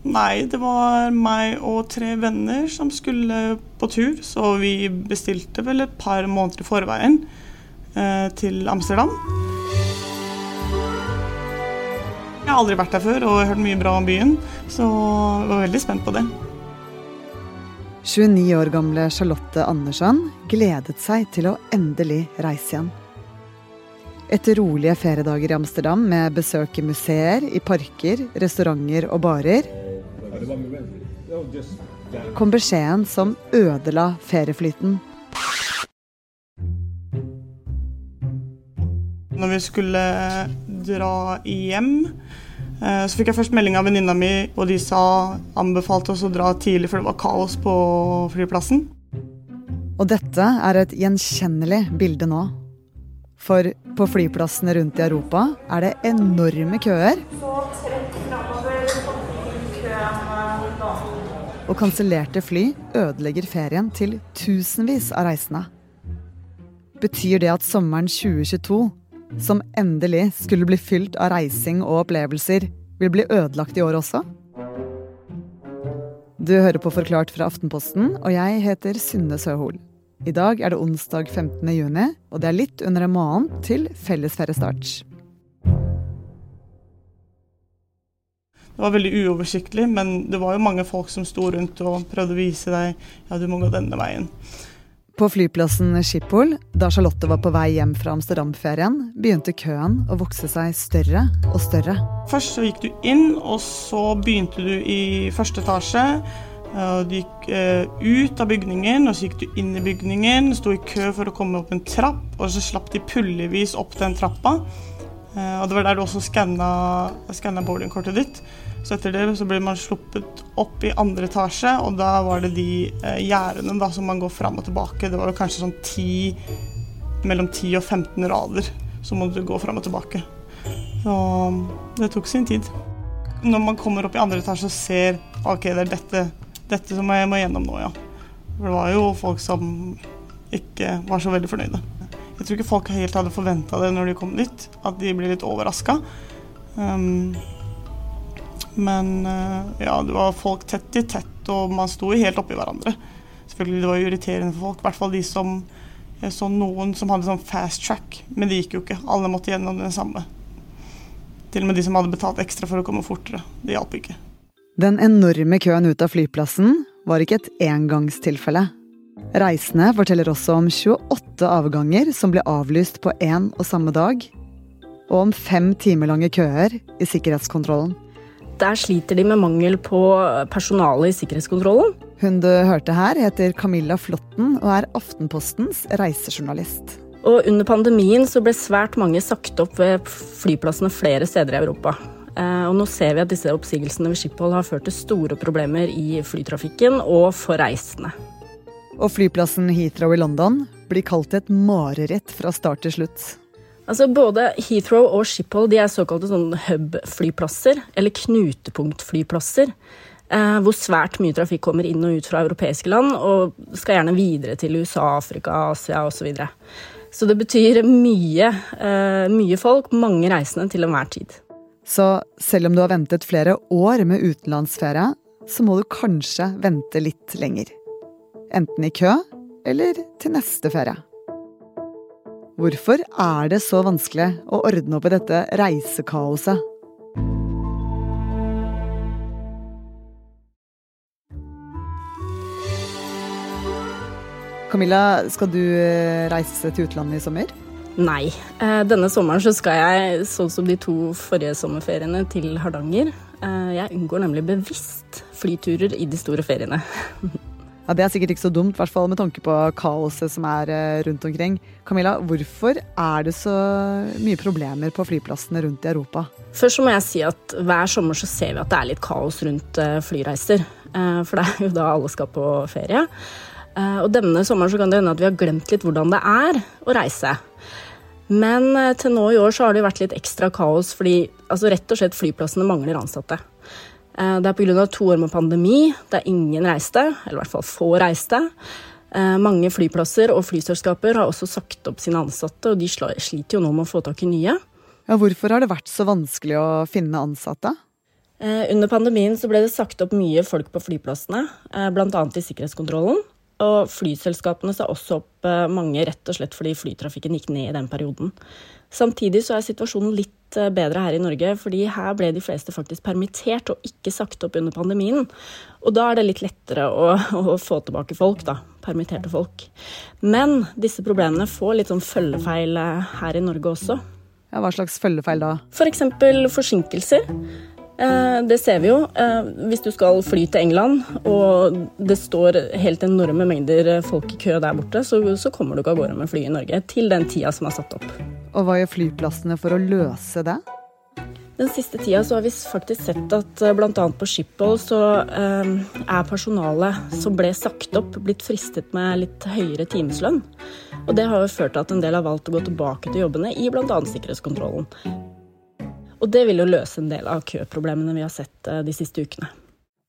Nei, det var meg og tre venner som skulle på tur, så vi bestilte vel et par måneder i forveien eh, til Amsterdam. Jeg har aldri vært der før og hørt mye bra om byen, så jeg var veldig spent på det. 29 år gamle Charlotte Andersson gledet seg til å endelig reise igjen. Etter rolige feriedager i Amsterdam med besøk i museer, i parker, restauranter og barer, kom beskjeden som ødela ferieflyten. Når vi skulle dra hjem, eh, så fikk jeg først melding av venninna mi, og de sa anbefalte oss å dra tidlig, for det var kaos på flyplassen. Og dette er et gjenkjennelig bilde nå. For på flyplassene rundt i Europa er det enorme køer. Og kansellerte fly ødelegger ferien til tusenvis av reisende. Betyr det at sommeren 2022, som endelig skulle bli fylt av reising og opplevelser, vil bli ødelagt i år også? Du hører på Forklart fra Aftenposten, og jeg heter Synne Søhol. I dag er det onsdag 15. juni, og det er litt under en måned til fellesferiestart. Det var veldig uoversiktlig, men det var jo mange folk som sto rundt og prøvde å vise deg ja, du må gå denne veien. På flyplassen Schiphol, da Charlotte var på vei hjem fra Amsterdam-ferien, begynte køen å vokse seg større og større. Først så gikk du inn, og så begynte du i første etasje. Du gikk ut av bygningen, og så gikk du inn i bygningen, sto i kø for å komme opp en trapp, og så slapp de pullevis opp den trappa. Og det var der du også skanna boardingkortet ditt. Så etter det så blir man sluppet opp i andre etasje, og da var det de eh, gjerdene som man går fram og tilbake. Det var jo kanskje sånn 10, mellom 10 og 15 rader må du gå fram og tilbake. Så det tok sin tid. Når man kommer opp i andre etasje og ser ok, det er dette, dette som jeg må gjennom nå, ja. For det var jo folk som ikke var så veldig fornøyde. Jeg tror ikke folk helt hadde forventa det når de kom dit, at de ble litt overraska. Um, men uh, ja, det var folk tett i tett, og man sto helt oppi hverandre. Selvfølgelig, Det var jo irriterende for folk, i hvert fall de som Jeg så noen som hadde sånn fast track, men det gikk jo ikke. Alle måtte gjennom det samme. Til og med de som hadde betalt ekstra for å komme fortere. Det hjalp ikke. Den enorme køen ut av flyplassen var ikke et engangstilfelle. Reisende forteller også om 28 avganger som ble avlyst på én og samme dag, og om fem timer lange køer i sikkerhetskontrollen. Der sliter de med mangel på personale i sikkerhetskontrollen. Hun du hørte her, heter Camilla Flåtten og er Aftenpostens reisejournalist. Og under pandemien så ble svært mange sagt opp ved flyplassene flere steder i Europa. Eh, og nå ser vi at disse oppsigelsene ved Schiphol har ført til store problemer i flytrafikken og for reisende. Og flyplassen Heathrow i London blir kalt et mareritt fra start til slutt. Altså Både Heathrow og Schiphol er såkalte sånn hub-flyplasser, eller knutepunktflyplasser. Eh, hvor svært mye trafikk kommer inn og ut fra europeiske land, og skal gjerne videre til USA, Afrika, Asia osv. Så, videre. så det betyr mye, eh, mye folk, mange reisende til enhver tid. Så selv om du har ventet flere år med utenlandsferie, så må du kanskje vente litt lenger. Enten i kø eller til neste ferie. Hvorfor er det så vanskelig å ordne opp i dette reisekaoset? Camilla, skal du eh, reise til utlandet i sommer? Nei. Eh, denne sommeren så skal jeg, sånn som de to forrige sommerferiene, til Hardanger. Eh, jeg unngår nemlig bevisst flyturer i de store feriene. Ja, Det er sikkert ikke så dumt, i hvert fall med tanke på kaoset som er eh, rundt omkring. Camilla, hvorfor er det så mye problemer på flyplassene rundt i Europa? Først må jeg si at hver sommer så ser vi at det er litt kaos rundt eh, flyreiser. Eh, for det er jo da alle skal på ferie. Og denne sommeren så kan det hende at vi har glemt litt hvordan det er å reise. Men til nå i år så har det vært litt ekstra kaos fordi altså rett og slett flyplassene mangler ansatte. Eh, det er pga. to år med pandemi, der ingen reiste, eller i hvert fall få reiste. Eh, mange flyplasser og flyselskaper har også sagt opp sine ansatte, og de sliter jo nå med å få tak i nye. Ja, hvorfor har det vært så vanskelig å finne ansatte? Under pandemien så ble det sagt opp mye folk på flyplassene, bl.a. i sikkerhetskontrollen. Og flyselskapene sa også opp mange rett og slett fordi flytrafikken gikk ned i den perioden. Samtidig så er situasjonen litt eh, bedre her i Norge, fordi her ble de fleste faktisk permittert og ikke sagt opp under pandemien. Og da er det litt lettere å, å få tilbake folk, da. Permitterte folk. Men disse problemene får litt sånn følgefeil eh, her i Norge også. Ja, hva slags følgefeil da? F.eks. For forsinkelser. Eh, det ser vi jo. Eh, hvis du skal fly til England, og det står helt enorme mengder folk i kø der borte, så, så kommer du ikke av gårde med fly i Norge til den tida som er satt opp. Og hva gjør flyplassene for å løse det? Den siste tida så har vi faktisk sett at eh, bl.a. på Schiphol så eh, er personalet som ble sagt opp, blitt fristet med litt høyere timeslønn. Og det har jo ført til at en del har valgt å gå tilbake til jobbene i bl.a. sikkerhetskontrollen. Og det vil jo løse en del av køproblemene vi har sett eh, de siste ukene.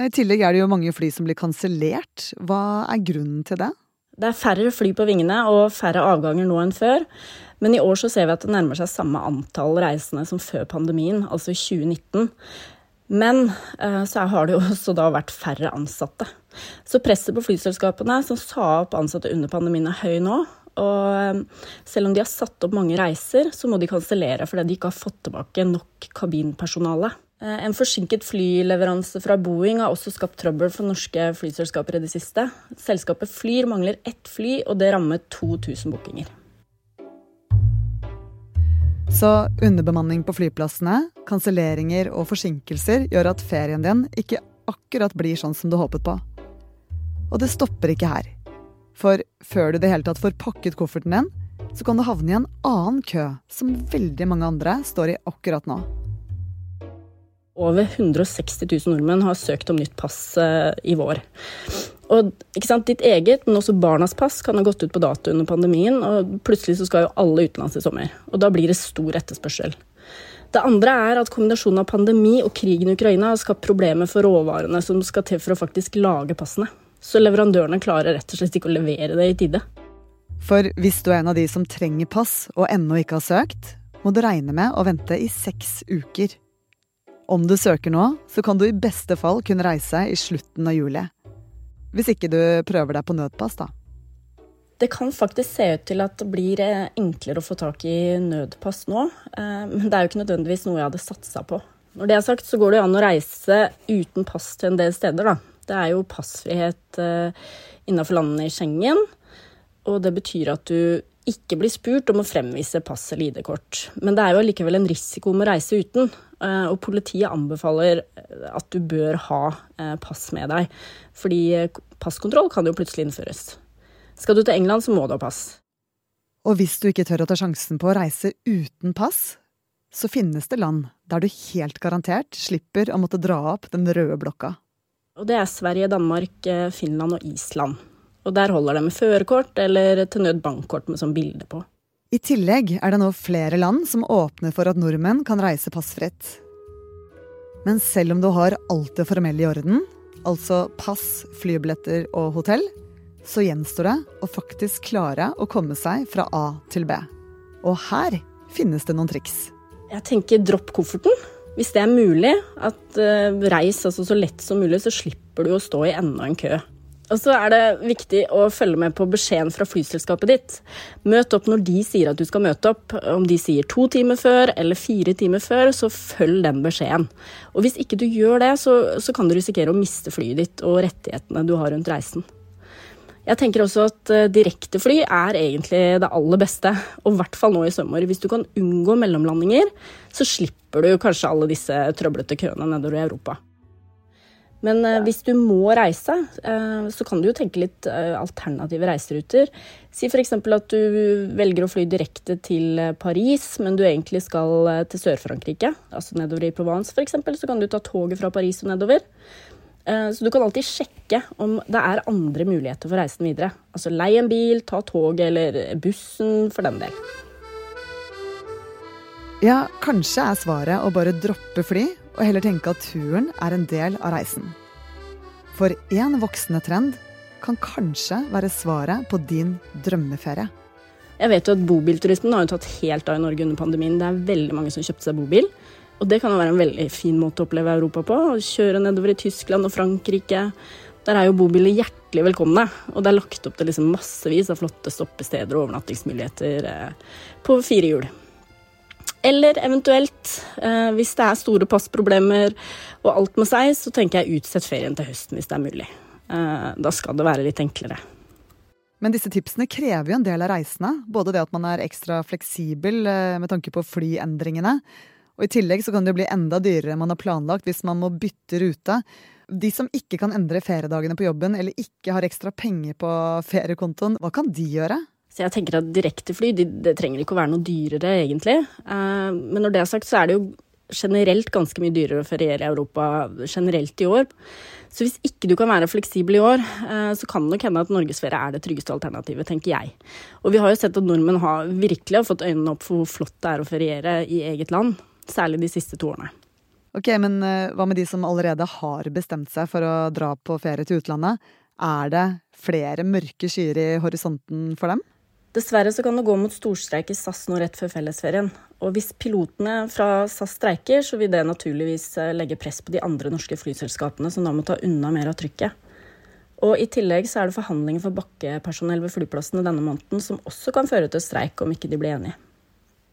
I tillegg er det jo mange fly som blir kansellert. Hva er grunnen til det? Det er færre fly på vingene og færre avganger nå enn før. Men i år så ser vi at det nærmer seg samme antall reisende som før pandemien, altså i 2019. Men eh, så har det jo også da vært færre ansatte. Så presset på flyselskapene som sa opp ansatte under pandemien er høy nå. Og um, selv om de har satt opp mange reiser, så må de kansellere fordi de ikke har fått tilbake nok kabinpersonale. Eh, en forsinket flyleveranse fra Boeing har også skapt trøbbel for norske flyselskaper i det siste. Selskapet Flyr mangler ett fly, og det rammer 2000 bookinger. Så underbemanning på flyplassene, kanselleringer og forsinkelser gjør at ferien din ikke akkurat blir sånn som du håpet på. Og det stopper ikke her. For før du det hele tatt får pakket kofferten din, så kan du havne i en annen kø som veldig mange andre står i akkurat nå. Over 160 000 nordmenn har søkt om nytt pass eh, i vår. Og Ditt eget, men også barnas pass kan ha gått ut på dato under pandemien, og plutselig så skal jo alle utenlands i sommer. Og da blir det stor etterspørsel. Det andre er at kombinasjonen av pandemi og krigen i Ukraina har skapt problemer for råvarene som skal til for å faktisk lage passene. Så leverandørene klarer rett og slett ikke å levere det i tide. For hvis du er en av de som trenger pass og ennå ikke har søkt, må du regne med å vente i seks uker. Om du søker nå, så kan du i beste fall kunne reise i slutten av juli. Hvis ikke du prøver deg på nødpass, da. Det kan faktisk se ut til at det blir eh, enklere å få tak i nødpass nå. Eh, men det er jo ikke nødvendigvis noe jeg hadde satsa på. Når det er sagt, så går det jo an å reise uten pass til en del steder, da. Det er jo passfrihet uh, innenfor landene i Schengen. Og det betyr at du ikke blir spurt om å fremvise pass eller ID-kort. Men det er jo allikevel en risiko med å reise uten. Uh, og politiet anbefaler at du bør ha pass med deg. Fordi passkontroll kan jo plutselig innføres. Skal du til England, så må du ha pass. Og hvis du ikke tør å ta sjansen på å reise uten pass, så finnes det land der du helt garantert slipper å måtte dra opp den røde blokka. Og det er Sverige, Danmark, eh, Finland og Island. Og der holder det med førerkort eller til nød bankkort med sånn bilde på. I tillegg er det nå flere land som åpner for at nordmenn kan reise passfritt. Men selv om du har alt det formelle i orden, altså pass, flybilletter og hotell, så gjenstår det å faktisk klare å komme seg fra A til B. Og her finnes det noen triks. Jeg tenker dropp kofferten. Hvis det er mulig, at uh, reis altså så lett som mulig, så slipper du å stå i enda en kø. Og så er det viktig å følge med på beskjeden fra flyselskapet ditt. Møt opp når de sier at du skal møte opp. Om de sier to timer før eller fire timer før, så følg den beskjeden. Og hvis ikke du gjør det, så, så kan du risikere å miste flyet ditt og rettighetene du har rundt reisen. Jeg tenker også at uh, direktefly er egentlig det aller beste, og i hvert fall nå i sommer. Hvis du kan unngå mellomlandinger, så slipper du kanskje alle disse trøblete køene nedover i Europa. Men uh, hvis du må reise, uh, så kan du jo tenke litt alternative reiseruter. Si f.eks. at du velger å fly direkte til Paris, men du egentlig skal til Sør-Frankrike, altså nedover i Provence f.eks., så kan du ta toget fra Paris og nedover. Eh, så du kan alltid sjekke om det er andre muligheter for reisen videre. Altså lei en bil, ta toget eller bussen, for den del. Ja, kanskje er svaret å bare droppe fly og heller tenke at turen er en del av reisen. For én voksende trend kan kanskje være svaret på din drømmeferie. Jeg vet jo at Bobilturismen har jo tatt helt av i Norge under pandemien. Det er veldig mange som kjøpte seg bobil. Og det kan jo være en veldig fin måte å oppleve Europa på. Å kjøre nedover i Tyskland og Frankrike. Der er jo bobiler hjertelig velkomne, og det er lagt opp til liksom massevis av flotte stoppesteder og overnattingsmuligheter eh, på fire hjul. Eller eventuelt, eh, hvis det er store passproblemer og alt med seg, så tenker jeg utsett ferien til høsten hvis det er mulig. Eh, da skal det være litt enklere. Men disse tipsene krever jo en del av reisene. Både det at man er ekstra fleksibel med tanke på flyendringene, og i tillegg så kan det jo bli enda dyrere enn man har planlagt hvis man må bytte rute. De som ikke kan endre feriedagene på jobben, eller ikke har ekstra penger på feriekontoen, hva kan de gjøre? Så jeg tenker at Direktefly de, det trenger ikke å være noe dyrere, egentlig. Eh, men når det er sagt, så er det jo generelt ganske mye dyrere å feriere i Europa generelt i år. Så hvis ikke du kan være fleksibel i år, eh, så kan det nok hende at norgesferie er det tryggeste alternativet, tenker jeg. Og vi har jo sett at nordmenn har virkelig har fått øynene opp for hvor flott det er å feriere i eget land. Særlig de siste to årene. Ok, Men uh, hva med de som allerede har bestemt seg for å dra på ferie til utlandet? Er det flere mørke skyer i horisonten for dem? Dessverre så kan det gå mot storstreik i SAS nå rett før fellesferien. Og hvis pilotene fra SAS streiker, så vil det naturligvis eh, legge press på de andre norske flyselskapene, som da må ta unna mer av trykket. Og I tillegg så er det forhandlinger for bakkepersonell ved flyplassene denne måneden som også kan føre til streik om ikke de blir enige.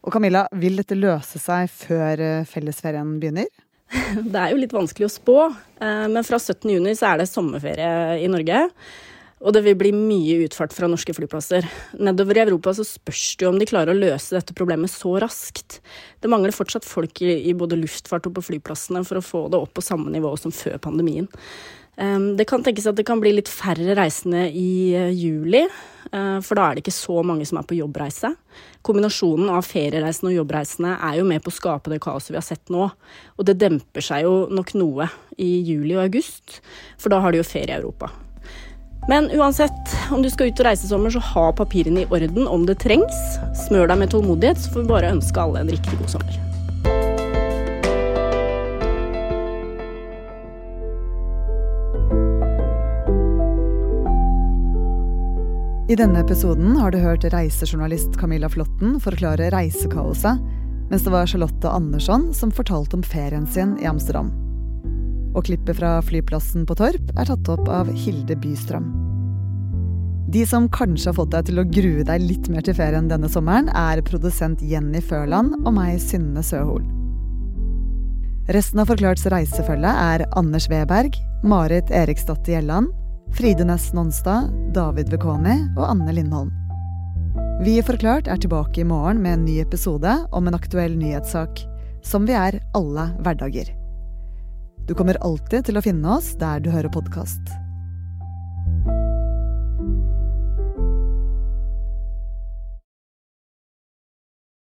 Og Camilla, vil dette løse seg før eh, fellesferien begynner? Det er jo litt vanskelig å spå, eh, men fra 17.6 så er det sommerferie i Norge. Og det vil bli mye utfart fra norske flyplasser. Nedover i Europa så spørs det jo om de klarer å løse dette problemet så raskt. Det mangler fortsatt folk i, både luftfart og på flyplassene for å få det opp på samme nivå som før pandemien. Det kan tenkes at det kan bli litt færre reisende i eh, juli, eh, for da er det ikke så mange som er på jobbreise. Kombinasjonen av feriereisende og jobbreisende er jo med på å skape det kaoset vi har sett nå. Og det demper seg jo nok noe i juli og august, for da har de jo ferie i Europa. Men uansett, om du skal ut og reise i sommer, så ha papirene i orden om det trengs. Smør deg med tålmodighet, så får vi bare ønske alle en riktig god sommer. I denne episoden har du hørt reisejournalist Camilla Flåtten forklare reisekaoset, mens det var Charlotte Andersson som fortalte om ferien sin i Amsterdam. Og klippet fra flyplassen på Torp er tatt opp av Hilde Bystrøm. De som kanskje har fått deg til å grue deg litt mer til ferien denne sommeren, er produsent Jenny Førland og meg, Synne Søhol. Resten av Forklarts reisefølge er Anders Weberg, Marit Eriksdatter Gjelland, Fride Næss Nonstad, David Vekoni og Anne Lindholm. Vi i Forklart er tilbake i morgen med en ny episode om en aktuell nyhetssak, som vi er alle hverdager. Du kommer alltid til å finne oss der du hører podkast.